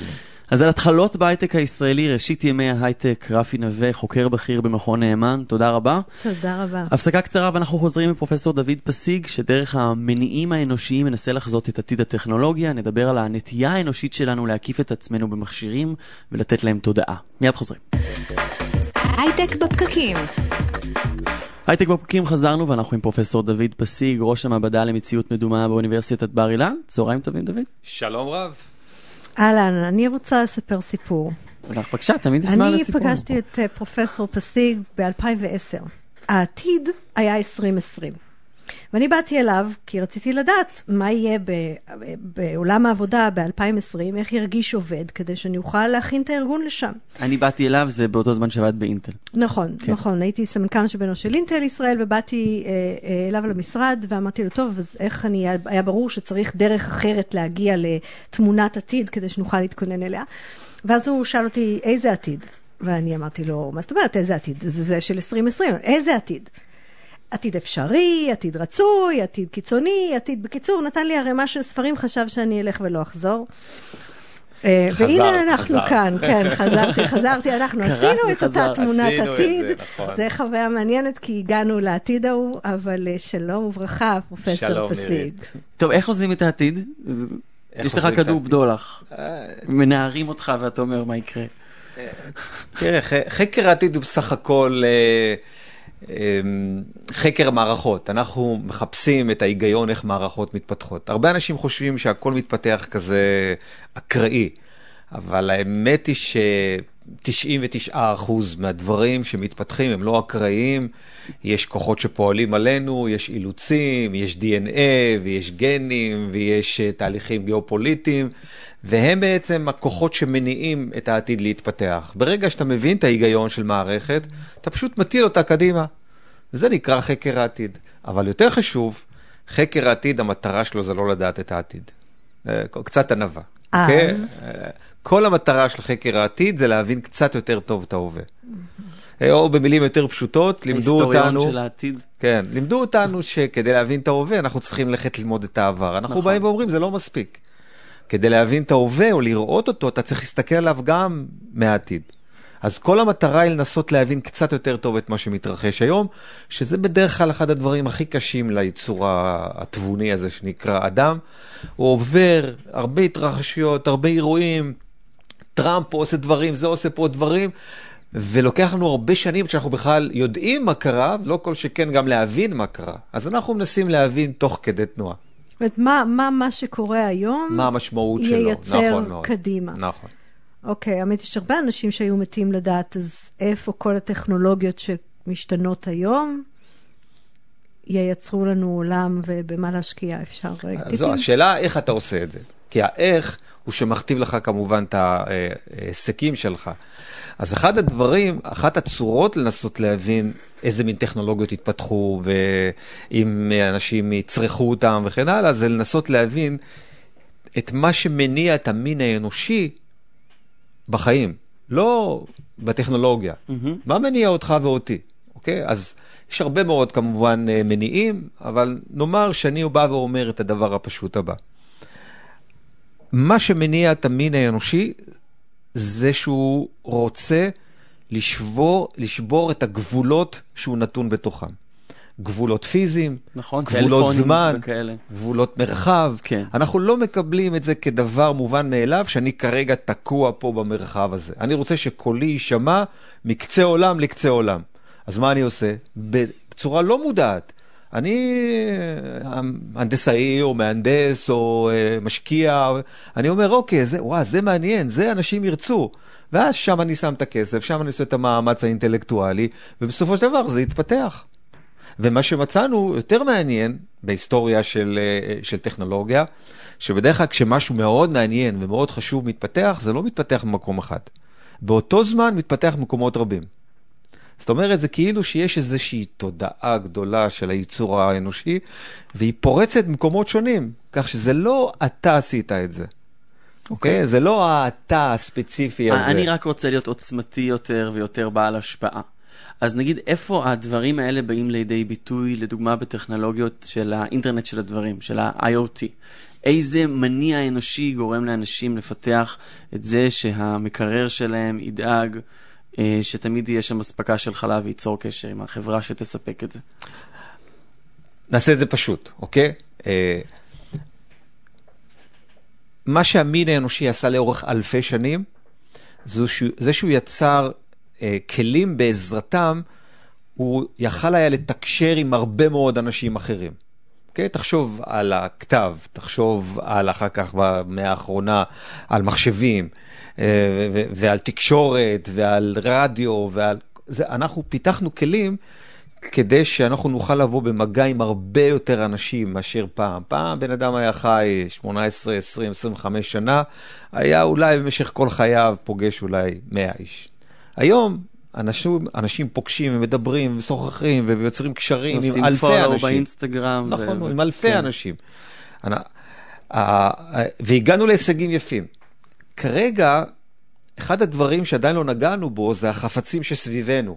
אז על התחלות בהייטק הישראלי, ראשית ימי ההייטק, רפי נווה, חוקר בכיר במכון נאמן, תודה רבה. תודה רבה. הפסקה קצרה ואנחנו חוזרים עם פרופסור דוד פסיג, שדרך המניעים האנושיים מנסה לחזות את עתיד הטכנולוגיה. נדבר על הנטייה האנושית שלנו להקיף את עצמנו במכשירים ולתת להם תודעה. מיד חוזרים. הייטק בפקקים. הייטק בפקקים חזרנו ואנחנו עם פרופסור דוד פסיג, ראש המעבדה למציאות מדומה באוניברסיטת בר אילן. צהריים טובים דוד. שלום רב. אהלן, אני רוצה לספר סיפור. בבקשה, תמיד נשמע על אני. פגשתי את אה, פרופסור פסיג ב-2010. העתיד היה 2020. ואני באתי אליו כי רציתי לדעת מה יהיה ב- בעולם העבודה ב-2020, איך ירגיש עובד, כדי שאני אוכל להכין את הארגון לשם. אני באתי אליו, זה באותו זמן שעבד באינטל. נכון, כן. נכון, הייתי סמנכ"ל אנוש של אינטל ישראל, ובאתי אה, אה, אליו למשרד, ואמרתי לו, טוב, אז איך אני, היה ברור שצריך דרך אחרת להגיע לתמונת עתיד, כדי שנוכל להתכונן אליה. ואז הוא שאל אותי, איזה עתיד? ואני אמרתי לו, מה זאת אומרת, איזה עתיד? זה, זה של 2020, איזה עתיד? עתיד אפשרי, עתיד רצוי, עתיד קיצוני, עתיד... בקיצור, נתן לי ערימה של ספרים, חשב שאני אלך ולא אחזור. אה, חזרת, והנה אנחנו חזרת. כאן, כן, חזרתי, חזרתי, אנחנו עשינו את אותה תמונת עתיד. זה, נכון. זה חוויה מעניינת, כי הגענו לעתיד ההוא, אבל אה, שלום וברכה, פרופסור. נירית. טוב, איך עושים את העתיד? יש לך כדור? בדולח. אה, מנערים אותך ואתה אומר מה יקרה. תראה, חקר העתיד הוא בסך הכל חקר מערכות. אנחנו מחפשים את ההיגיון איך מערכות מתפתחות. הרבה אנשים חושבים שהכל מתפתח כזה אקראי, אבל האמת היא ש-99% מהדברים שמתפתחים הם לא אקראיים. יש כוחות שפועלים עלינו, יש אילוצים, יש DNA ויש גנים ויש אה, תהליכים גיאופוליטיים, והם בעצם הכוחות שמניעים את העתיד להתפתח. ברגע שאתה מבין את ההיגיון של מערכת, אתה פשוט מטיל אותה קדימה. וזה נקרא חקר העתיד. אבל יותר חשוב, חקר העתיד, המטרה שלו זה לא לדעת את העתיד. אה, קצת ענווה. אז? אוקיי? אה, כל המטרה של חקר העתיד זה להבין קצת יותר טוב את ההווה. אה, או במילים יותר פשוטות, לימדו ההיסטוריון אותנו, של העתיד. כן, לימדו אותנו שכדי להבין את ההווה אנחנו צריכים ללכת ללמוד את העבר. אנחנו נכון. באים ואומרים זה לא מספיק. כדי להבין את ההווה או לראות אותו, אתה צריך להסתכל עליו גם מהעתיד. אז כל המטרה היא לנסות להבין קצת יותר טוב את מה שמתרחש היום, שזה בדרך כלל אחד הדברים הכי קשים ליצור התבוני הזה שנקרא אדם. הוא עובר הרבה התרחשויות, הרבה אירועים, טראמפ עושה דברים, זה עושה פה דברים, ולוקח לנו הרבה שנים שאנחנו בכלל יודעים מה קרה, לא כל שכן גם להבין מה קרה. אז אנחנו מנסים להבין תוך כדי תנועה. זאת אומרת, מה, מה, מה שקורה היום מה המשמעות שלו. ייצר נכון מאוד. קדימה. נכון. אוקיי, האמת, יש הרבה אנשים שהיו מתים לדעת, אז איפה כל הטכנולוגיות שמשתנות היום ייצרו לנו עולם ובמה להשקיע אפשר? זו השאלה איך אתה עושה את זה. כי האיך הוא שמכתיב לך כמובן את ההיסקים שלך. אז אחד הדברים, אחת הצורות לנסות להבין איזה מין טכנולוגיות התפתחו, ואם אנשים יצרכו אותם וכן הלאה, זה לנסות להבין את מה שמניע את המין האנושי בחיים, לא בטכנולוגיה. מה מניע אותך ואותי, אוקיי? אז יש הרבה מאוד כמובן אה, מניעים, אבל נאמר שאני בא ואומר את הדבר הפשוט הבא. מה שמניע את המין האנושי זה שהוא רוצה לשבור, לשבור את הגבולות שהוא נתון בתוכם. גבולות פיזיים, נכון, גבולות זמן, וכאלה. גבולות מרחב. כן. אנחנו לא מקבלים את זה כדבר מובן מאליו, שאני כרגע תקוע פה במרחב הזה. אני רוצה שקולי יישמע מקצה עולם לקצה עולם. אז מה אני עושה? בצורה לא מודעת. אני אה, הנדסאי או מהנדס או אה, משקיע, אני אומר, אוקיי, זה, וואו, זה מעניין, זה אנשים ירצו. ואז שם אני שם את הכסף, שם אני עושה את המאמץ האינטלקטואלי, ובסופו של דבר זה יתפתח. ומה שמצאנו יותר מעניין בהיסטוריה של, אה, של טכנולוגיה, שבדרך כלל כשמשהו מאוד מעניין ומאוד חשוב מתפתח, זה לא מתפתח במקום אחד. באותו זמן מתפתח במקומות רבים. זאת אומרת, זה כאילו שיש איזושהי תודעה גדולה של היצור האנושי, והיא פורצת במקומות שונים, כך שזה לא אתה עשית את זה. אוקיי? Okay? זה לא האתה הספציפי הזה. אני רק רוצה להיות עוצמתי יותר ויותר בעל השפעה. אז נגיד, איפה הדברים האלה באים לידי ביטוי, לדוגמה בטכנולוגיות של האינטרנט של הדברים, של ה-IoT? איזה מניע אנושי גורם לאנשים לפתח את זה שהמקרר שלהם ידאג אה, שתמיד יהיה שם אספקה של חלב וייצור קשר עם החברה שתספק את זה? נעשה את זה פשוט, אוקיי? אה, מה שהמין האנושי עשה לאורך אלפי שנים, שהוא, זה שהוא יצר אה, כלים בעזרתם, הוא יכל היה לתקשר עם הרבה מאוד אנשים אחרים. אוקיי? תחשוב על הכתב, תחשוב על אחר כך במאה האחרונה, על מחשבים, אה, ועל תקשורת, ועל רדיו, ועל... זה, אנחנו פיתחנו כלים כדי שאנחנו נוכל לבוא במגע עם הרבה יותר אנשים מאשר פעם. פעם בן אדם היה חי 18, 20, 25 שנה, היה אולי במשך כל חייו פוגש אולי 100 איש. היום אנשים, אנשים פוגשים ומדברים ומשוחחים ויוצרים קשרים עם אלפי אנשים. עושים פולו באינסטגרם. נכון, ו... עם אלפי כן. אנשים. והגענו להישגים יפים. כרגע, אחד הדברים שעדיין לא נגענו בו זה החפצים שסביבנו.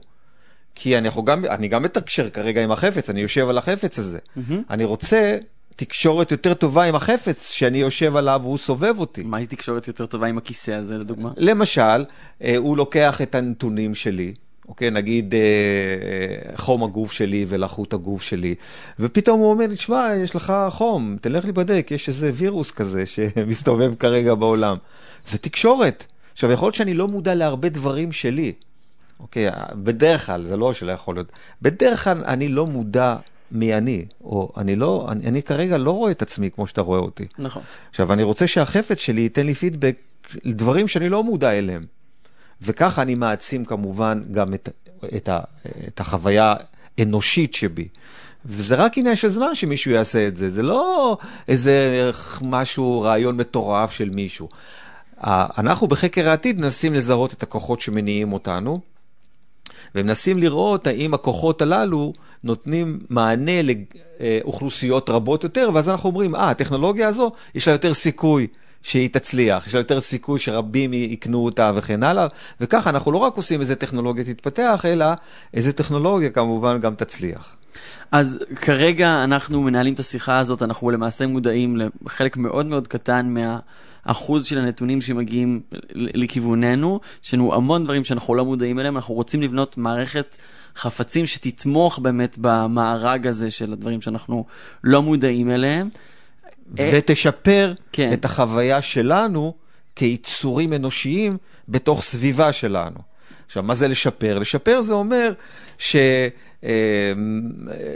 כי אני, גם, אני גם מתקשר כרגע עם החפץ, אני יושב על החפץ הזה. Mm-hmm. אני רוצה תקשורת יותר טובה עם החפץ שאני יושב עליו והוא סובב אותי. מהי תקשורת יותר טובה עם הכיסא הזה, לדוגמה? למשל, אה, הוא לוקח את הנתונים שלי, אוקיי, נגיד אה, חום הגוף שלי ולחות הגוף שלי, ופתאום הוא אומר לי, תשמע, יש לך חום, תלך להיבדק, יש איזה וירוס כזה שמסתובב כרגע בעולם. זה תקשורת. עכשיו, יכול להיות שאני לא מודע להרבה דברים שלי. אוקיי, בדרך כלל, זה לא שלא יכול להיות, בדרך כלל אני לא מודע מי אני, או אני לא, אני, אני כרגע לא רואה את עצמי כמו שאתה רואה אותי. נכון. עכשיו, אני רוצה שהחפץ שלי ייתן לי פידבק לדברים שאני לא מודע אליהם. וככה אני מעצים כמובן גם את, את, ה, את החוויה האנושית שבי. וזה רק עניין של זמן שמישהו יעשה את זה, זה לא איזה משהו, רעיון מטורף של מישהו. אנחנו בחקר העתיד מנסים לזהות את הכוחות שמניעים אותנו, ומנסים לראות האם הכוחות הללו נותנים מענה לאוכלוסיות רבות יותר, ואז אנחנו אומרים, אה, הטכנולוגיה הזו, יש לה יותר סיכוי שהיא תצליח, יש לה יותר סיכוי שרבים יקנו אותה וכן הלאה, וככה אנחנו לא רק עושים איזה טכנולוגיה תתפתח, אלא איזה טכנולוגיה כמובן גם תצליח. אז כרגע אנחנו מנהלים את השיחה הזאת, אנחנו למעשה מודעים לחלק מאוד מאוד קטן מה... אחוז של הנתונים שמגיעים לכיווננו, יש לנו המון דברים שאנחנו לא מודעים אליהם, אנחנו רוצים לבנות מערכת חפצים שתתמוך באמת במארג הזה של הדברים שאנחנו לא מודעים אליהם. ותשפר כן. את החוויה שלנו כיצורים אנושיים בתוך סביבה שלנו. עכשיו, מה זה לשפר? לשפר זה אומר ש... אה,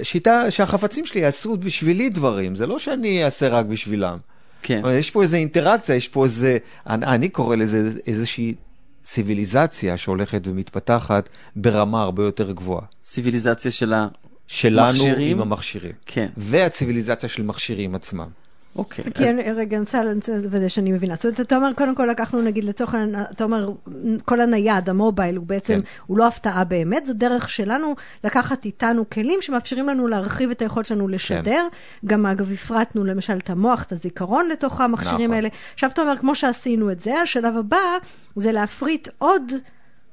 שיטה, שהחפצים שלי יעשו בשבילי דברים, זה לא שאני אעשה רק בשבילם. כן. יש פה איזו אינטראקציה, יש פה איזה, אני, אני קורא לזה איזושהי ציוויליזציה שהולכת ומתפתחת ברמה הרבה יותר גבוהה. ציוויליזציה של שלנו המכשירים? עם המכשירים. כן. והציוויליזציה של מכשירים עצמם. אוקיי. כי אז- אני, רגע, אני רוצה לוודא שאני מבינה. זאת אומרת, אתה אומר, קודם כל לקחנו נגיד לצורך העניין, אתה אומר, כל הנייד, המובייל, הוא בעצם, כן. הוא לא הפתעה באמת, זו דרך שלנו לקחת איתנו כלים שמאפשרים לנו להרחיב את היכולת שלנו לשדר. גם אגב, הפרטנו למשל את המוח, את הזיכרון לתוך המכשירים נכון. האלה. עכשיו אתה אומר, כמו שעשינו את זה, השלב הבא זה להפריט עוד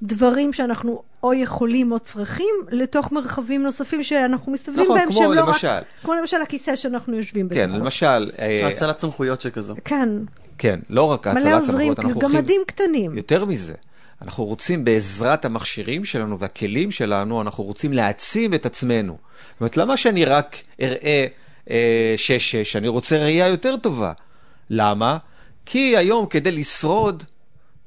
דברים שאנחנו או יכולים או צריכים לתוך מרחבים נוספים שאנחנו מסתובבים נכון, בהם, כמו שהם לא למשל. רק, כמו למשל הכיסא שאנחנו יושבים בתוכו. כן, למשל, אה, האצלת סמכויות שכזו. כן. כן, לא רק מלא האצלת עוזרים, סמכויות, אנחנו הולכים... גמדים קטנים. יותר מזה, אנחנו רוצים בעזרת המכשירים שלנו והכלים שלנו, אנחנו רוצים להעצים את עצמנו. זאת אומרת, למה שאני רק אראה אה, 6-6? אני רוצה ראייה יותר טובה. למה? כי היום כדי לשרוד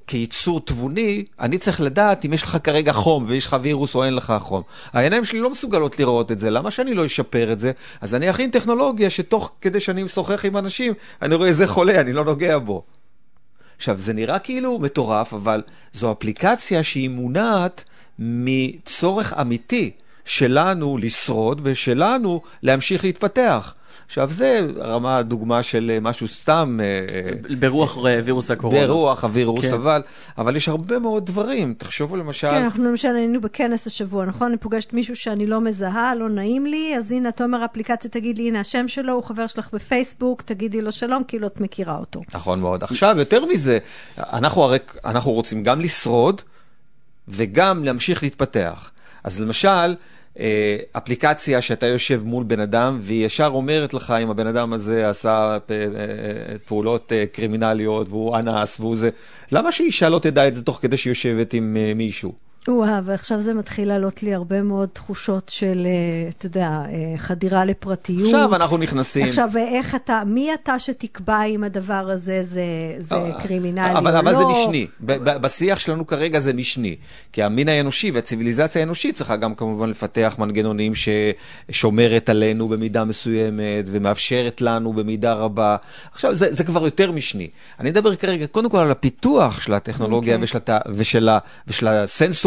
כיצור תבוני, אני צריך לדעת אם יש לך כרגע חום ויש לך וירוס או אין לך חום. העיניים שלי לא מסוגלות לראות את זה, למה שאני לא אשפר את זה? אז אני אכין טכנולוגיה שתוך כדי שאני משוחח עם אנשים, אני רואה איזה חולה, אני לא נוגע בו. עכשיו, זה נראה כאילו מטורף, אבל זו אפליקציה שהיא מונעת מצורך אמיתי שלנו לשרוד ושלנו להמשיך להתפתח. עכשיו, זה רמה דוגמה של אה, משהו סתם... אה, אה, ברוח וירוס הקורונה. ברוח הווירוס, כן. אבל, אבל יש הרבה מאוד דברים. תחשבו למשל... כן, אנחנו למשל היינו בכנס השבוע, נכון? אני פוגשת מישהו שאני לא מזהה, לא נעים לי, אז הנה, אתה אומר אפליקציה, תגיד לי, הנה השם שלו, הוא חבר שלך בפייסבוק, תגידי לו שלום, כאילו את מכירה אותו. נכון מאוד. עכשיו, יותר מזה, אנחנו הרי, אנחנו רוצים גם לשרוד וגם להמשיך להתפתח. אז למשל, אפליקציה שאתה יושב מול בן אדם והיא ישר אומרת לך אם הבן אדם הזה עשה פ- אה, פעולות אה, קרימינליות והוא אנס והוא זה, למה שאישה לא תדע את זה תוך כדי שהיא יושבת עם אה, מישהו? וואה, ועכשיו זה מתחיל לעלות לי הרבה מאוד תחושות של, אה, אתה יודע, אה, חדירה לפרטיות. עכשיו אנחנו נכנסים... עכשיו, איך אתה, מי אתה שתקבע אם הדבר הזה זה, זה קרימינלי אה, אבל, או אבל לא? זה משני, בשיח שלנו כרגע זה משני, כי המין האנושי והציוויליזציה האנושית צריכה גם כמובן לפתח מנגנונים ששומרת עלינו במידה מסוימת ומאפשרת לנו במידה רבה. עכשיו זה, זה כבר יותר משני. אני מדבר כרגע קודם כל על הפיתוח של הטכנולוגיה okay. אוקיי. ושל, הת- ושל, ה-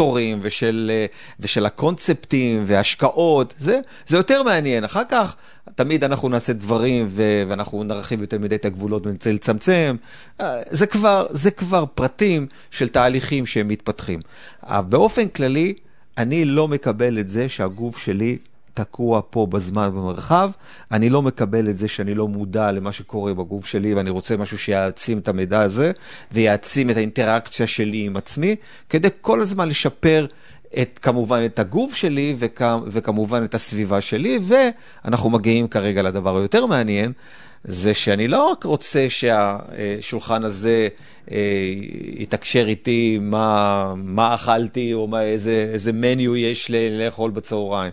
ושל הסנסורים ושל, אה, ושל הקונספטים והשקעות, זה, זה יותר מעניין. אחר כך תמיד אנחנו נעשה דברים ו- ואנחנו נרחיב יותר מדי את הגבולות ונרצה לצמצם. אה, זה כבר, זה כבר פרטים של תהליכים שהם מתפתחים. אבל באופן כללי, אני לא מקבל את זה שהגוף שלי תקוע פה בזמן ובמרחב. אני לא מקבל את זה שאני לא מודע למה שקורה בגוף שלי ואני רוצה משהו שיעצים את המידע הזה ויעצים את האינטראקציה שלי עם עצמי, כדי כל הזמן לשפר את, כמובן את הגוף שלי וכ, וכמובן את הסביבה שלי, ואנחנו מגיעים כרגע לדבר היותר מעניין, זה שאני לא רק רוצה שהשולחן הזה אה, יתקשר איתי מה, מה אכלתי או מה, איזה, איזה מניו יש לאכול בצהריים,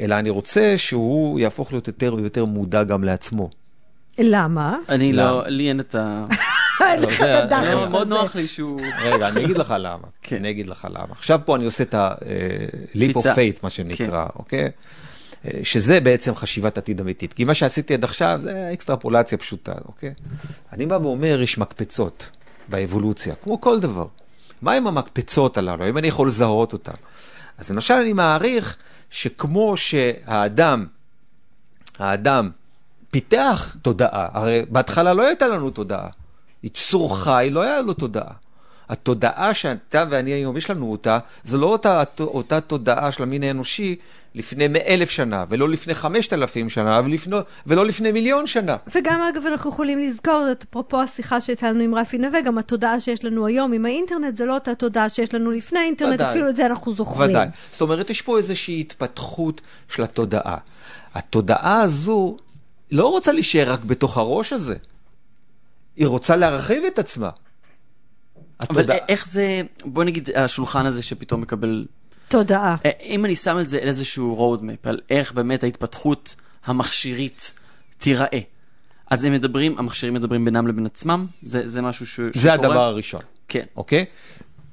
אלא אני רוצה שהוא יהפוך להיות יותר ויותר מודע גם לעצמו. למה? אני? לא, לי אין את ה... אין לך זה- את הדחף לא, הזה. מאוד נוח לי שהוא... רגע, אני אגיד לך למה. כן. אני אגיד לך למה. עכשיו פה אני עושה את ה-leap of קפיצה. faith, מה שנקרא, אוקיי? אה, שזה בעצם חשיבת עתיד אמיתית. כי מה שעשיתי עד עכשיו זה אקסטרפולציה פשוטה, אוקיי? אני בא ואומר, יש מקפצות באבולוציה, כמו כל דבר. מה עם המקפצות הללו? האם אני יכול לזהות אותן? אז למשל אני מעריך שכמו שהאדם, האדם פיתח תודעה, הרי בהתחלה לא הייתה לנו תודעה. יצור חי, לא היה לו תודעה. התודעה שאתה ואני היום, יש לנו אותה, זו לא אותה, אותה תודעה של המין האנושי לפני מאלף שנה, ולא לפני חמשת אלפים שנה, ולפני, ולא לפני מיליון שנה. וגם אגב אנחנו יכולים לזכור, את אפרופו השיחה שהייתה לנו עם רפי נווה, גם התודעה שיש לנו היום עם האינטרנט, זה לא אותה תודעה שיש לנו לפני האינטרנט, ודאי. אפילו את זה אנחנו זוכרים. ודאי. זאת אומרת, יש פה איזושהי התפתחות של התודעה. התודעה הזו לא רוצה להישאר רק בתוך הראש הזה, היא רוצה להרחיב את עצמה. אבל איך זה, בוא נגיד, השולחן הזה שפתאום מקבל... תודעה. אם אני שם על זה איזשהו road map, על איך באמת ההתפתחות המכשירית תיראה, אז הם מדברים, המכשירים מדברים בינם לבין עצמם? זה, זה משהו ש... זה שקורה? הדבר הראשון, כן. אוקיי?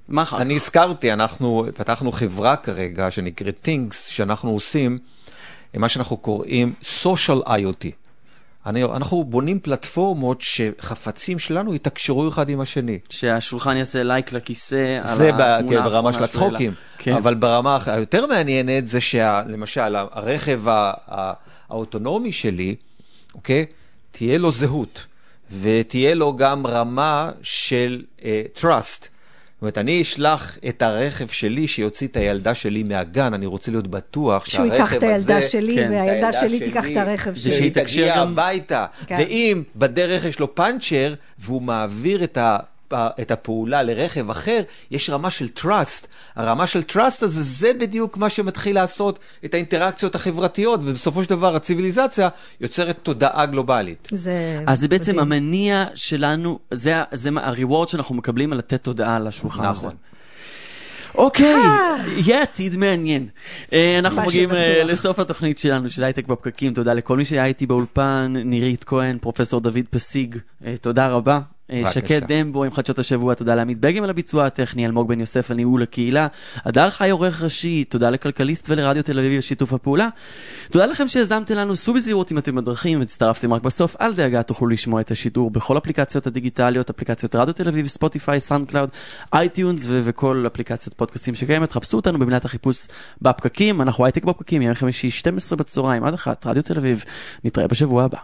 מה אחר כך? אני הזכרתי, אנחנו פתחנו חברה כרגע שנקראת Things, שאנחנו עושים מה שאנחנו קוראים social IoT. אני, אנחנו בונים פלטפורמות שחפצים שלנו יתקשרו אחד עם השני. שהשולחן יעשה לייק לכיסא על זה ב- התמונה כן, ברמה האחרונה של. הצחוקים, כן. אבל ברמה היותר מעניינת זה שלמשל הרכב האוטונומי שלי, אוקיי, תהיה לו זהות, ותהיה לו גם רמה של uh, trust. זאת אומרת, אני אשלח את הרכב שלי שיוציא את הילדה שלי מהגן, אני רוצה להיות בטוח שהוא שהרכב ייקח את הילדה הזה- שלי, כן. והילדה שלי תיקח את הרכב שלי. שהיא שהיא תקשר תגיע גם- הביתה, כן. ואם בדרך יש לו פאנצ'ר, והוא מעביר את, ה, את הפעולה לרכב אחר, יש רמה של trust. הרמה של trust הזה, זה בדיוק מה שמתחיל לעשות את האינטראקציות החברתיות, ובסופו של דבר הציוויליזציה יוצרת תודעה גלובלית. זה אז זה בעצם מדהים. המניע שלנו, זה, זה מה- ה-reward שאנחנו מקבלים על לתת תודעה על השולחן הזה. נכון. אוקיי, יהיה עתיד מעניין. אה, אנחנו מגיעים אה. לסוף התוכנית שלנו של הייטק בפקקים. תודה לכל מי שהיה איתי באולפן, נירית כהן, פרופסור דוד פסיג, אה, תודה רבה. אה. שקד דמבו עם חדשות השבוע, תודה לעמית בגם על הביצוע הטכני, אלמוג בן יוסף על ניהול הקהילה, הדר חי עורך ראשי, תודה לכלכליסט ולרדיו תל אביב על שיתוף הפעולה. תודה לכם שהאזנתם לנו, סעו בזהירות אם אתם בדרכים והצטרפתם רק בסוף, אל דאגה תוכלו לשמוע את השידור בכל אפליקציות הדיגיטליות, אפליקציות רדיו תל אביב, ספוטיפיי, סאונד קלאוד, אייטיונס ו- וכל אפליקציית פודקאסטים שקיימת, חפשו אותנו במילת החיפוש בפקקים, אנחנו הייטק בפקקים, ימי חמישי 12 בצהריים עד אחת, רדיו תל אביב, נתראה בשבוע הבא.